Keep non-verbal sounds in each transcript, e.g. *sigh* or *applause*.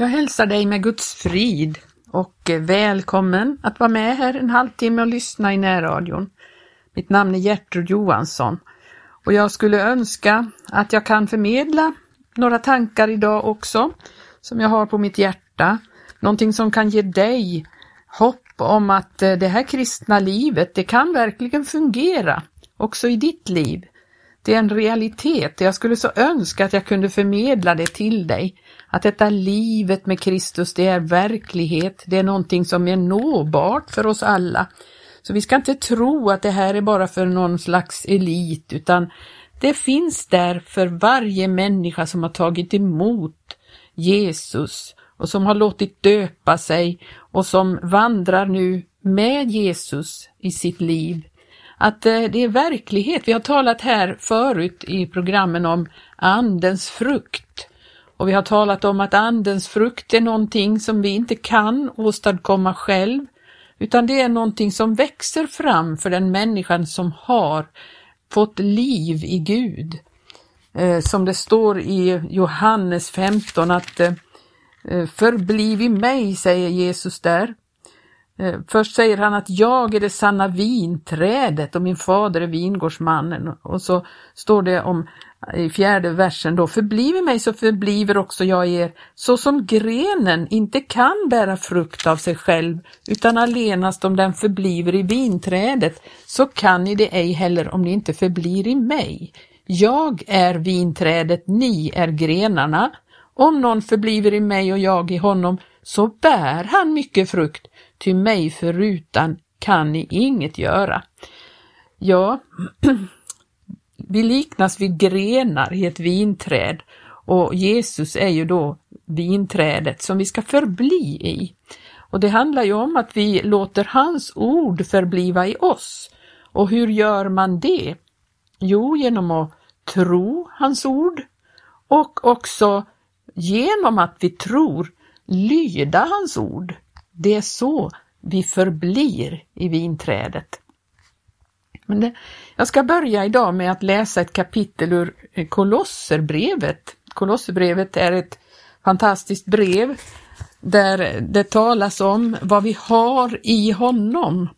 Jag hälsar dig med Guds frid och välkommen att vara med här en halvtimme och lyssna i närradion. Mitt namn är Gertrud Johansson och jag skulle önska att jag kan förmedla några tankar idag också som jag har på mitt hjärta. Någonting som kan ge dig hopp om att eh, det här kristna livet, det kan verkligen fungera också i ditt liv. Det är en realitet. Jag skulle så önska att jag kunde förmedla det till dig. Att detta livet med Kristus, det är verklighet. Det är någonting som är nåbart för oss alla. Så vi ska inte tro att det här är bara för någon slags elit, utan det finns där för varje människa som har tagit emot Jesus och som har låtit döpa sig och som vandrar nu med Jesus i sitt liv att eh, det är verklighet. Vi har talat här förut i programmen om andens frukt. Och vi har talat om att andens frukt är någonting som vi inte kan åstadkomma själv, utan det är någonting som växer fram för den människan som har fått liv i Gud. Eh, som det står i Johannes 15 att eh, eh, Förbliv i mig, säger Jesus där, först säger han att jag är det sanna vinträdet och min fader är vingårdsmannen. Och så står det om i fjärde versen då, förbliver mig så förbliver också jag er, så som grenen inte kan bära frukt av sig själv, utan allenast om den förbliver i vinträdet, så kan ni det ej heller om ni inte förblir i mig. Jag är vinträdet, ni är grenarna. Om någon förbliver i mig och jag i honom, så bär han mycket frukt, ty mig förutan kan ni inget göra. Ja, *clears throat* vi liknas vid grenar i ett vinträd och Jesus är ju då vinträdet som vi ska förbli i. Och det handlar ju om att vi låter hans ord förbliva i oss. Och hur gör man det? Jo, genom att tro hans ord och också genom att vi tror lyda hans ord. Det är så vi förblir i vinträdet. Men det, jag ska börja idag med att läsa ett kapitel ur eh, Kolosserbrevet. Kolosserbrevet är ett fantastiskt brev där det talas om vad vi har i honom.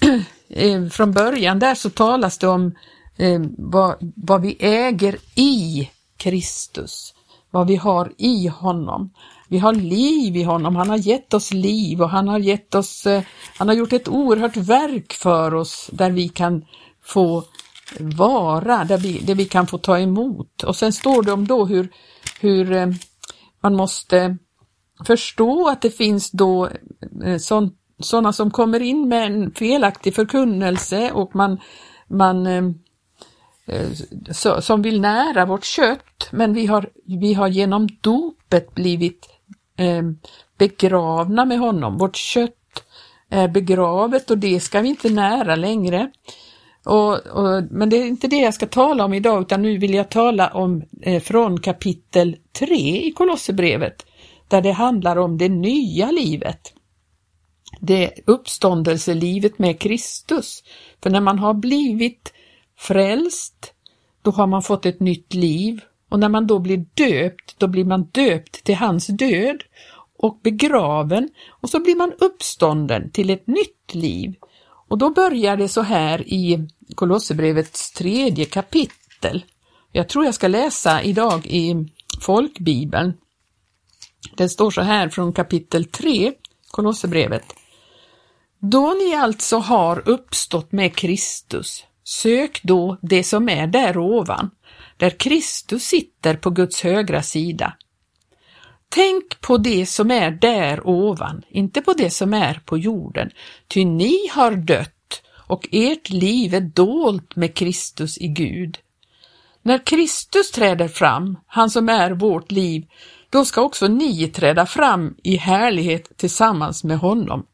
*clears throat* Eh, från början där så talas det om eh, vad, vad vi äger i Kristus, vad vi har i honom. Vi har liv i honom, han har gett oss liv och han har gett oss, eh, han har gjort ett oerhört verk för oss där vi kan få vara, där vi, där vi kan få ta emot. Och sen står det om då hur, hur eh, man måste förstå att det finns då eh, sådana som kommer in med en felaktig förkunnelse och man, man som vill nära vårt kött, men vi har, vi har genom dopet blivit eh, Eh, begravna med honom. Vårt kött är begravet och det ska vi inte nära längre. Och, och, men det är inte det jag ska tala om idag utan nu vill jag tala om eh, från kapitel 3 i Kolosserbrevet där det handlar om det nya livet. Det uppståndelselivet med Kristus. För när man har blivit frälst, då har man fått ett nytt liv och när man då blir döpt, då blir man döpt till hans död och begraven och så blir man uppstånden till ett nytt liv. Och då börjar det så här i Kolosserbrevets tredje kapitel. Jag tror jag ska läsa idag i folkbibeln. Det står så här från kapitel 3, Kolosserbrevet. Då ni alltså har uppstått med Kristus, sök då det som är där ovan, där Kristus sitter på Guds högra sida. Tänk på det som är där ovan, inte på det som är på jorden, ty ni har dött och ert liv är dolt med Kristus i Gud. När Kristus träder fram, han som är vårt liv, då ska också ni träda fram i härlighet tillsammans med honom.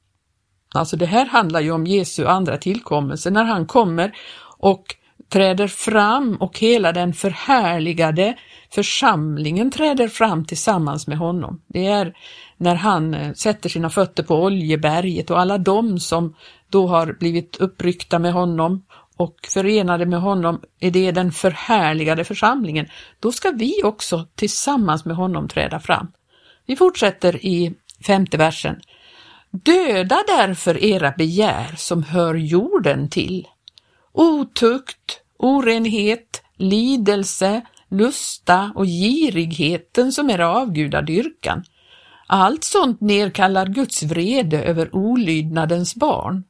Alltså det här handlar ju om Jesu andra tillkommelse, när han kommer och träder fram och hela den förhärligade församlingen träder fram tillsammans med honom. Det är när han eh, sätter sina fötter på Oljeberget och alla de som då har blivit uppryckta med honom och förenade med honom är det den förhärligade församlingen. Då ska vi också tillsammans med honom träda fram. Vi fortsätter i femte versen. Döda därför era begär som hör jorden till. Otukt, orenhet, lidelse, lusta och girigheten som är avgudadyrkan. Allt sånt nedkallar Guds vrede över olydnadens barn.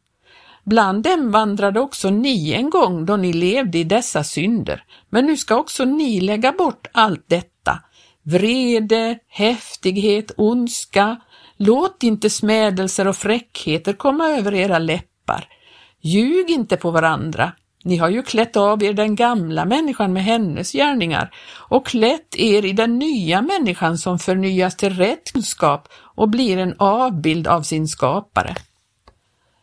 Bland dem vandrade också ni en gång då ni levde i dessa synder, men nu ska också ni lägga bort allt detta. Vrede, häftighet, ondska, låt inte smädelser och fräckheter komma över era läppar. Ljug inte på varandra, ni har ju klätt av er den gamla människan med hennes gärningar och klätt er i den nya människan som förnyas till rätt kunskap och blir en avbild av sin skapare.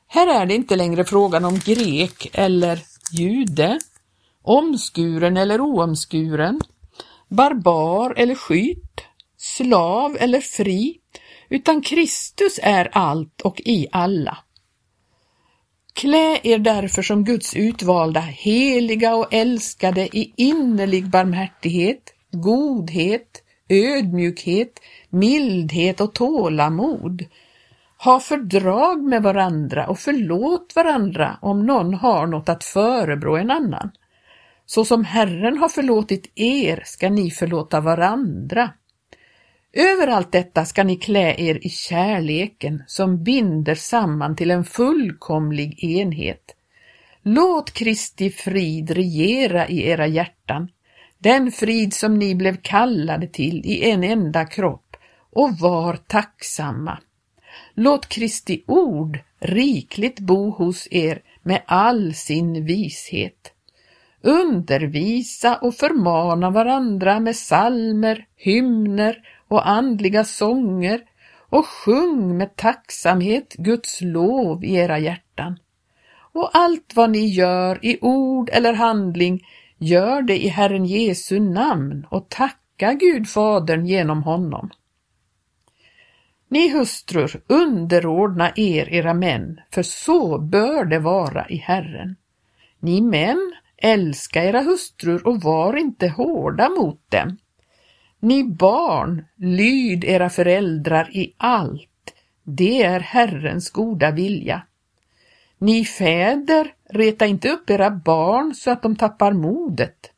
Här är det inte längre frågan om grek eller jude, omskuren eller oomskuren, barbar eller skyt, slav eller fri, utan Kristus är allt och i alla. Klä er därför som Guds utvalda, heliga och älskade i innerlig barmhärtighet, godhet, ödmjukhet, mildhet och tålamod. Ha fördrag med varandra och förlåt varandra om någon har något att förebrå en annan. Så som Herren har förlåtit er ska ni förlåta varandra. Över allt detta ska ni klä er i kärleken som binder samman till en fullkomlig enhet. Låt Kristi frid regera i era hjärtan, den frid som ni blev kallade till i en enda kropp, och var tacksamma. Låt Kristi ord rikligt bo hos er med all sin vishet. Undervisa och förmana varandra med salmer, hymner och andliga sånger och sjung med tacksamhet Guds lov i era hjärtan. Och allt vad ni gör i ord eller handling, gör det i Herren Jesu namn och tacka Gud Fadern genom honom. Ni hustrur, underordna er era män, för så bör det vara i Herren. Ni män, älska era hustrur och var inte hårda mot dem. Ni barn, lyd era föräldrar i allt, det är Herrens goda vilja. Ni fäder, reta inte upp era barn så att de tappar modet.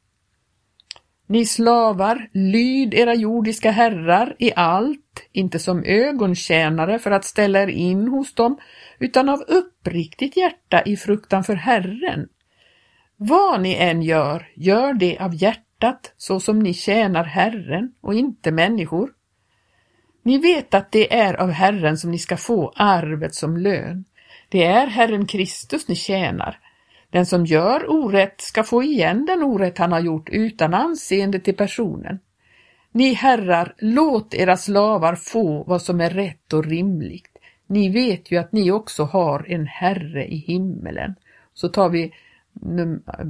Ni slavar, lyd era jordiska herrar i allt, inte som ögontjänare för att ställa er in hos dem, utan av uppriktigt hjärta i fruktan för Herren. Vad ni än gör, gör det av hjärtat hjärtat så som ni tjänar Herren och inte människor. Ni vet att det är av Herren som ni ska få arvet som lön. Det är Herren Kristus ni tjänar. Den som gör orätt ska få igen den orätt han har gjort utan anseende till personen. Ni herrar, låt era slavar få vad som är rätt och rimligt. Ni vet ju att ni också har en Herre i himmelen. Så tar vi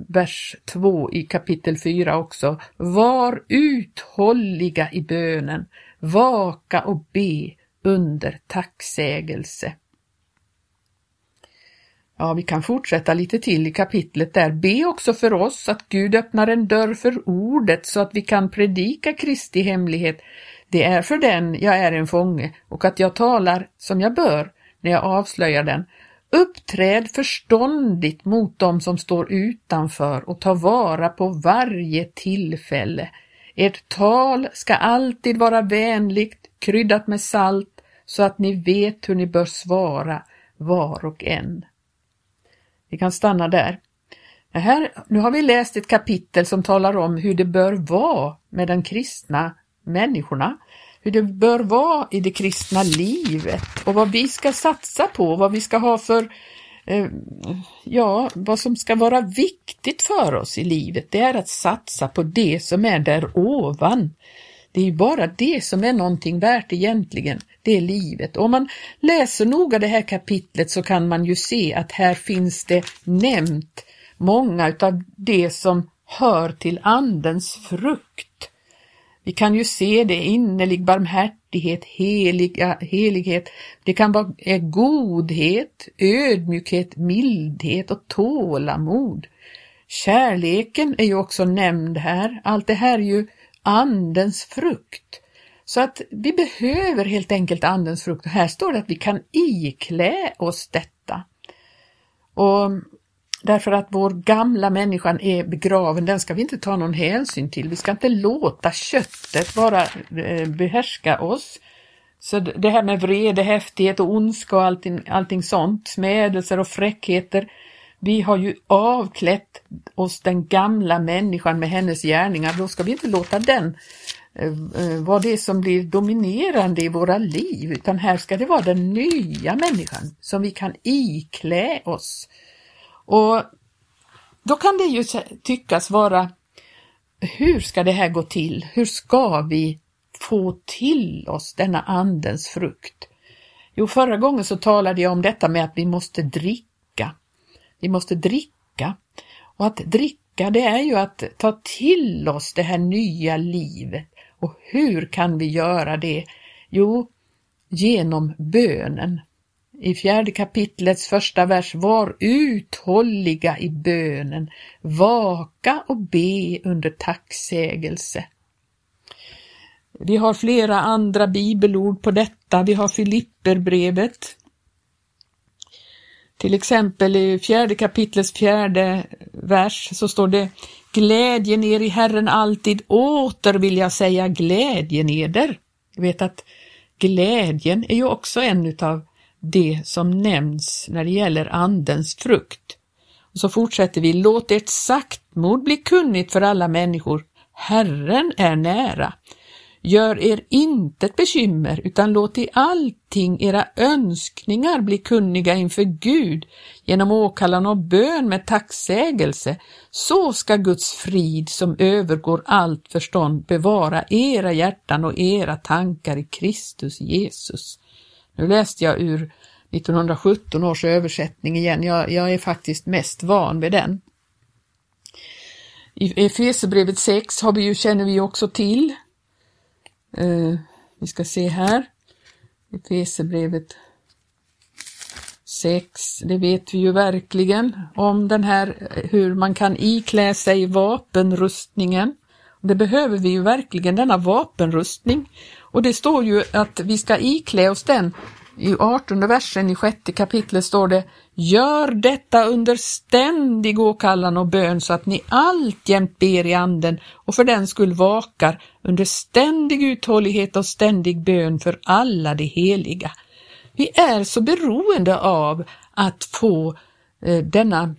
vers 2 i kapitel 4 också. Var uthålliga i bönen, vaka och be under tacksägelse. Ja, vi kan fortsätta lite till i kapitlet där. Be också för oss att Gud öppnar en dörr för ordet så att vi kan predika Kristi hemlighet. Det är för den jag är en fånge och att jag talar som jag bör när jag avslöjar den Uppträd förståndigt mot dem som står utanför och ta vara på varje tillfälle. Ert tal ska alltid vara vänligt, kryddat med salt, så att ni vet hur ni bör svara var och en. Vi kan stanna där. Här, nu har vi läst ett kapitel som talar om hur det bör vara med de kristna människorna hur det bör vara i det kristna livet och vad vi ska satsa på, vad vi ska ha för eh, ja, vad som ska vara viktigt för oss i livet, det är att satsa på det som är där ovan. Det är ju bara det som är någonting värt egentligen, det är livet. Om man läser noga det här kapitlet så kan man ju se att här finns det nämnt många utav det som hör till Andens frukt. Vi kan ju se det innerlig barmhärtighet, heliga, helighet. Det kan vara eh, godhet, ödmjukhet, mildhet och tålamod. Kärleken är ju också nämnd här. Allt det här är ju andens frukt. Så att vi behöver helt enkelt Andens frukt. Och här står det att vi kan iklä oss detta. Och Därför att vår gamla människan är begraven, den ska vi inte ta någon hänsyn till. Vi ska inte låta köttet bara eh, behärska oss. Så det här med vrede, häftighet och ondska och allting, allting sånt, smädelser och fräckheter. Vi har ju avklätt oss den gamla människan med hennes gärningar, då ska vi inte låta den eh, eh, vara det som blir dominerande i våra liv, utan här ska det vara den nya människan som vi kan iklä oss. Och då kan det ju tyckas vara, hur ska det här gå till? Hur ska vi få till oss denna andens frukt? Jo, förra gången så talade jag om detta med att vi måste dricka. Vi måste dricka. Och att dricka det är ju att ta till oss det här nya livet. Och hur kan vi göra det? Jo, genom bönen i fjärde kapitlets första vers, var uthålliga i bönen, vaka och be under tacksägelse. Vi har flera andra bibelord på detta. Vi har Filipperbrevet. Till exempel i fjärde kapitlets fjärde vers så står det Glädjen er i Herren alltid, åter vill jag säga glädjen eder. Du vet att glädjen är ju också en utav det som nämns när det gäller Andens frukt. Och så fortsätter vi, låt ert saktmod bli kunnigt för alla människor. Herren är nära. Gör er intet bekymmer, utan låt i allting era önskningar bli kunniga inför Gud genom åkallan och bön med tacksägelse. Så ska Guds frid som övergår allt förstånd bevara era hjärtan och era tankar i Kristus Jesus. Nu läste jag ur 1917 års översättning igen. Jag, jag är faktiskt mest van vid den. I Efesierbrevet 6 har vi ju, känner vi också till. Eh, vi ska se här. Efesierbrevet 6, det vet vi ju verkligen om den här hur man kan iklä sig vapenrustningen. Det behöver vi ju verkligen, denna vapenrustning. Och det står ju att vi ska iklä oss den. I 18 versen i sjätte kapitlet står det Gör detta under ständig åkallan och bön så att ni alltjämt ber i anden och för den skull vakar under ständig uthållighet och ständig bön för alla de heliga. Vi är så beroende av att få eh, denna,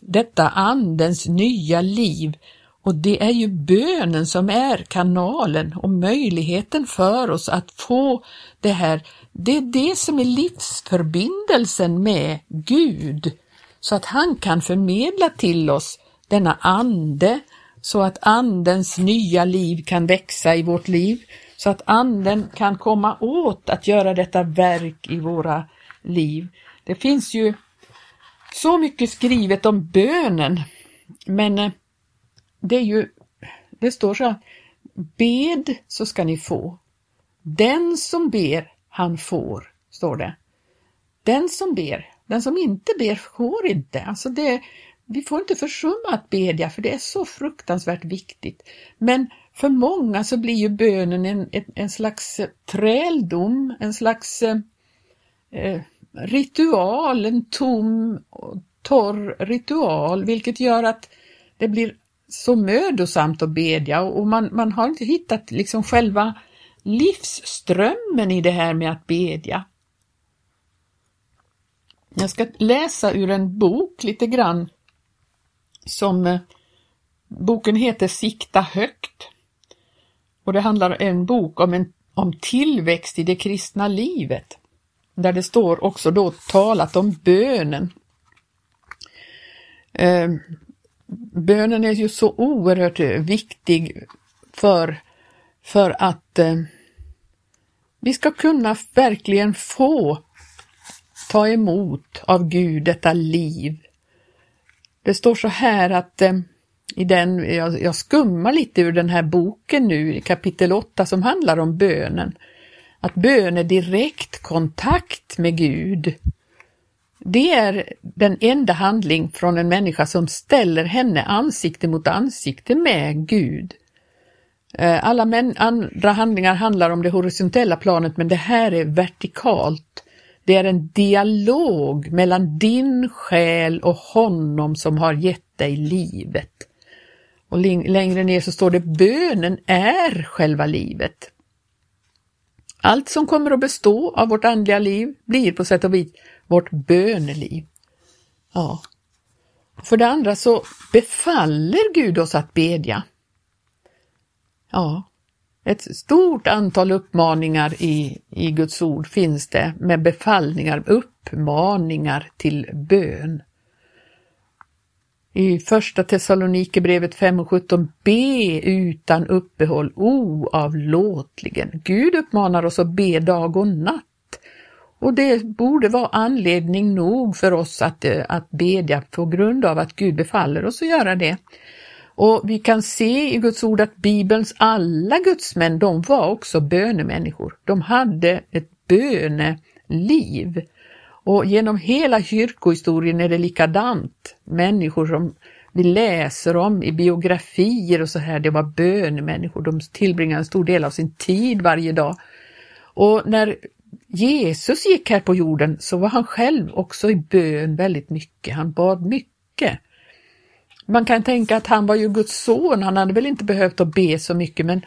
detta andens nya liv och det är ju bönen som är kanalen och möjligheten för oss att få det här. Det är det som är livsförbindelsen med Gud, så att han kan förmedla till oss denna ande, så att andens nya liv kan växa i vårt liv, så att anden kan komma åt att göra detta verk i våra liv. Det finns ju så mycket skrivet om bönen, men eh, det är ju, det står så här, bed så ska ni få. Den som ber, han får, står det. Den som ber, den som inte ber får inte. Alltså det, vi får inte försumma att bedja för det är så fruktansvärt viktigt. Men för många så blir ju bönen en, en, en slags eh, träldom, en slags eh, eh ritual, en tom, torr ritual, vilket gör att det blir så mödosamt att bedja och man, man har inte hittat liksom själva livsströmmen i det här med att bedja. Jag ska läsa ur en bok lite grann som eh, boken heter Sikta högt. Och det handlar om en bok om, en, om tillväxt i det kristna livet. Där det står också då talat om bönen. Ehm, Bönen är ju så oerhört eh, viktig för, för att eh, vi ska kunna verkligen få ta emot av Gud detta liv. Det står så här att eh, i den, jag, jag skummar lite ur den här boken nu kapitel 8 som handlar om bönen. Att bön är direkt kontakt med Gud. Det är den enda handling från en människa som ställer henne ansikte mot ansikte med Gud. Eh, alla män, andra handlingar handlar om det horisontella planet men det här är vertikalt. Det är en dialog mellan din själ och honom som har gett dig livet. Och längre ner så står det bönen är själva livet. Allt som kommer att bestå av vårt andliga liv blir på sätt och vis vårt böneliv. Ja. För det andra så befaller Gud oss att bedja. Ja, ett stort antal uppmaningar i, i Guds ord finns det med befallningar, uppmaningar till bön. I första Thessalonikerbrevet 5 och 17, be utan uppehåll oavlåtligen. Gud uppmanar oss att be dag och natt. Och det borde vara anledning nog för oss att, eh, att bedja på grund av att Gud befaller oss att göra det. Och vi kan se i Guds ord att Bibelns alla gudsmän, de var också bönemänniskor. De hade ett böneliv. Och genom hela kyrkohistorien är det likadant. Människor som vi läser om i biografier och så här, det var bönemänniskor. De tillbringade en stor del av sin tid varje dag. Och när Jesus gick här på jorden så var han själv också i bön väldigt mycket. Han bad mycket. Man kan tänka att han var ju Guds son, han hade väl inte behövt att be så mycket men,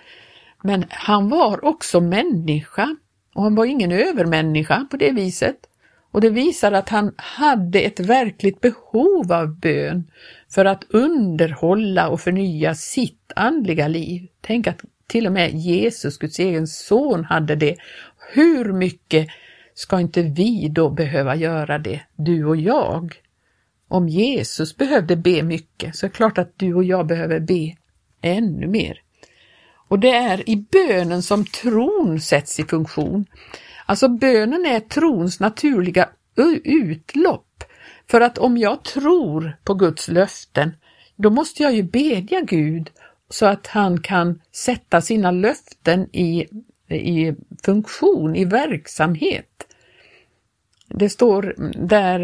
men han var också människa och han var ingen övermänniska på det viset. Och det visar att han hade ett verkligt behov av bön för att underhålla och förnya sitt andliga liv. Tänk att till och med Jesus, Guds egen son, hade det. Hur mycket ska inte vi då behöva göra det, du och jag? Om Jesus behövde be mycket så är det klart att du och jag behöver be ännu mer. Och det är i bönen som tron sätts i funktion. Alltså bönen är trons naturliga utlopp. För att om jag tror på Guds löften, då måste jag ju bedja Gud så att han kan sätta sina löften i, i funktion, i verksamhet. Det står där,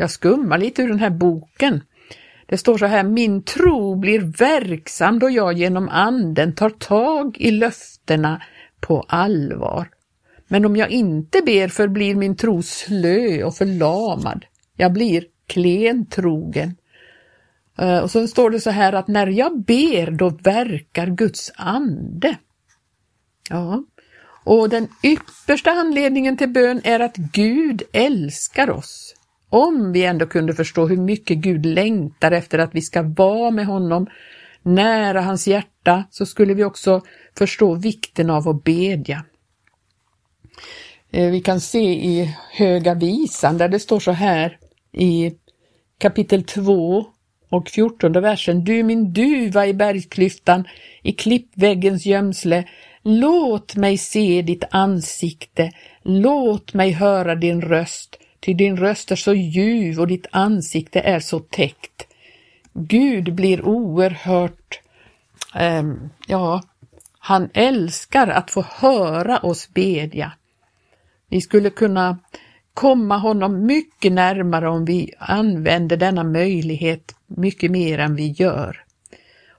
jag skummar lite ur den här boken, det står så här, min tro blir verksam då jag genom anden tar tag i löftena på allvar. Men om jag inte ber förblir min tro slö och förlamad. Jag blir klentrogen. Eh, och så står det så här att när jag ber då verkar Guds ande. Ja, och den yppersta anledningen till bön är att Gud älskar oss. Om vi ändå kunde förstå hur mycket Gud längtar efter att vi ska vara med honom nära hans hjärta så skulle vi också förstå vikten av att bedja. Eh, vi kan se i Höga visan där det står så här i kapitel 2 och 14 versen. Du min duva i bergsklyftan, i klippväggens gömsle, låt mig se ditt ansikte, låt mig höra din röst, ty din röst är så ljuv och ditt ansikte är så täckt. Gud blir oerhört, eh, ja, han älskar att få höra oss bedja. Vi skulle kunna komma honom mycket närmare om vi använder denna möjlighet mycket mer än vi gör.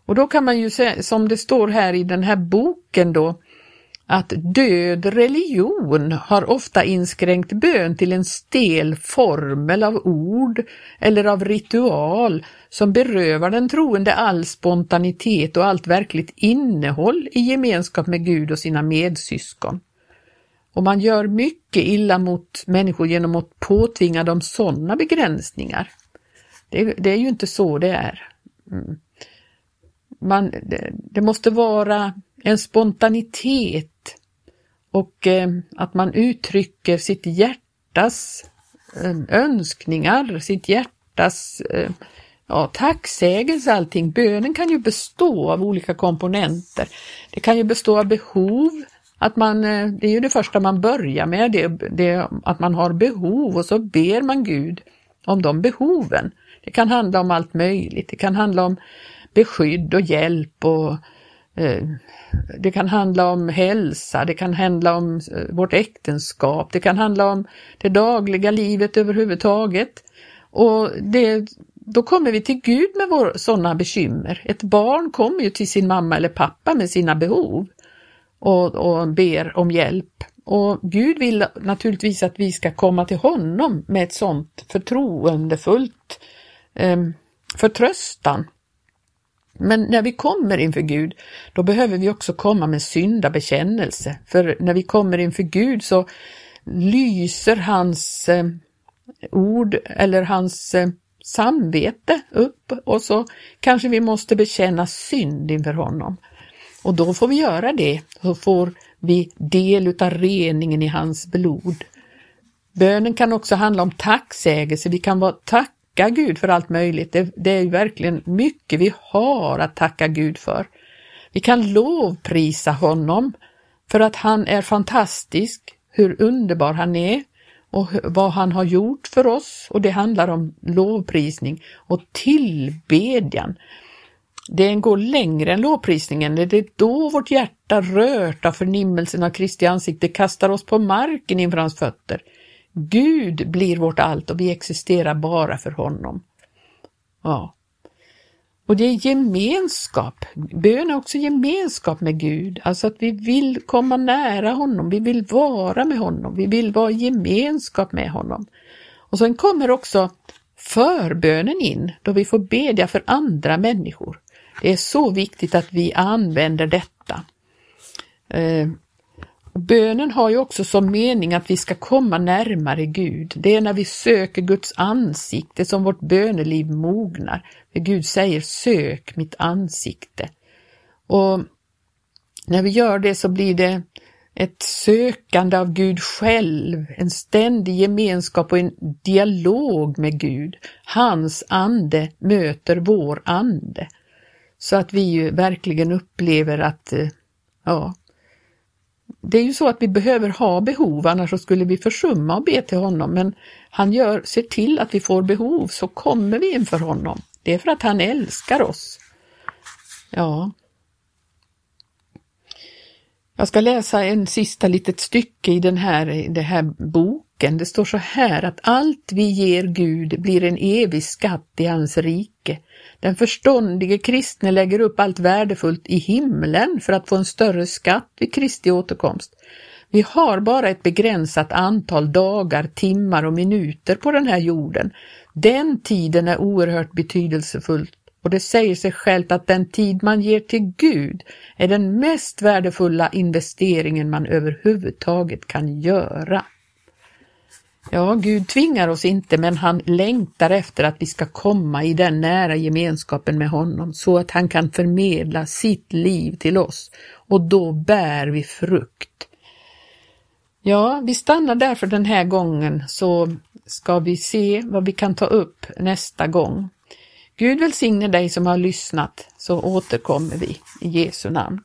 Och då kan man ju säga, som det står här i den här boken då, att död religion har ofta inskränkt bön till en stel formel av ord eller av ritual som berövar den troende all spontanitet och allt verkligt innehåll i gemenskap med Gud och sina medsyskon. Och man gör mycket illa mot människor genom att påtvinga dem sådana begränsningar. Det, det, är ju inte så det är. Mm. Man, det, det, måste vara en spontanitet och eh, att man uttrycker sitt hjärtas eh, önskningar, sitt hjärtas eh, ja, tacksägelse, allting. Bönen kan ju bestå av olika komponenter. Det kan ju bestå av behov, att man, eh, det är ju det första man börjar med, det, det, att man har behov och så ber man Gud om de behoven. Det kan handla om allt möjligt. Det kan handla om beskydd och hjälp och eh, det kan handla om hälsa, det kan handla om eh, vårt äktenskap, det kan handla om det dagliga livet överhuvudtaget. Och det då kommer vi till Gud med vår, sådana bekymmer. Ett barn kommer ju till sin mamma eller pappa med sina behov och, och ber om hjälp. Och Gud vill naturligtvis att vi ska komma till honom med ett sådant förtroendefullt eh, förtröstan. Men när vi kommer inför Gud, då behöver vi också komma med syndabekännelse. För när vi kommer inför Gud så lyser hans eh, ord eller hans eh, samvete upp och så kanske vi måste bekänna synd inför honom. Och då får vi göra det, så får vi del utav reningen i hans blod. Bönen kan också handla om tacksägelse, vi kan vara tacka Gud för allt möjligt. Det, det är verkligen mycket vi har att tacka Gud för. Vi kan lovprisa honom för att han är fantastisk, hur underbar han är och vad han har gjort för oss och det handlar om lovprisning och tillbedjan. Det går längre än lovprisningen, det är då vårt hjärta rört av förnimmelsen av Kristi ansikte kastar oss på marken inför hans fötter. Gud blir vårt allt och vi existerar bara för honom. Ja. Och det är gemenskap. Bön är också gemenskap med Gud, alltså att vi vill komma nära honom, vi vill vara med honom, vi vill vara i gemenskap med honom. Och sen kommer också förbönen in, då vi får bedja för andra människor. Det är så viktigt att vi använder detta. Eh, bönen har ju också som mening att vi ska komma närmare Gud. Det är när vi söker Guds ansikte som vårt böneliv mognar. För Gud säger sök mitt ansikte. Och när vi gör det så blir det ett sökande av Gud själv, en ständig gemenskap och en dialog med Gud. Hans ande möter vår ande. Så att vi ju verkligen upplever att, eh, ja, det är ju så att vi behöver ha behov, annars skulle vi försumma att be till honom, men han gör, ser till att vi får behov, så kommer vi inför honom. Det är för att han älskar oss. Ja. Jag ska läsa en sista litet stycke i den här, i den här boken. Det står så här att allt vi ger Gud blir en evig skatt i hans rike. Den förståndige kristne lägger upp allt värdefullt i himlen för att få en större skatt vid Kristi återkomst. Vi har bara ett begränsat antal dagar, timmar och minuter på den här jorden. Den tiden är oerhört betydelsefull och det säger sig självt att den tid man ger till Gud är den mest värdefulla investeringen man överhuvudtaget kan göra. Ja, Gud tvingar oss inte, men han längtar efter att vi ska komma i den nära gemenskapen med honom så att han kan förmedla sitt liv till oss och då bär vi frukt. Ja, vi stannar där för den här gången så ska vi se vad vi kan ta upp nästa gång. Gud välsigne dig som har lyssnat så återkommer vi i Jesu namn.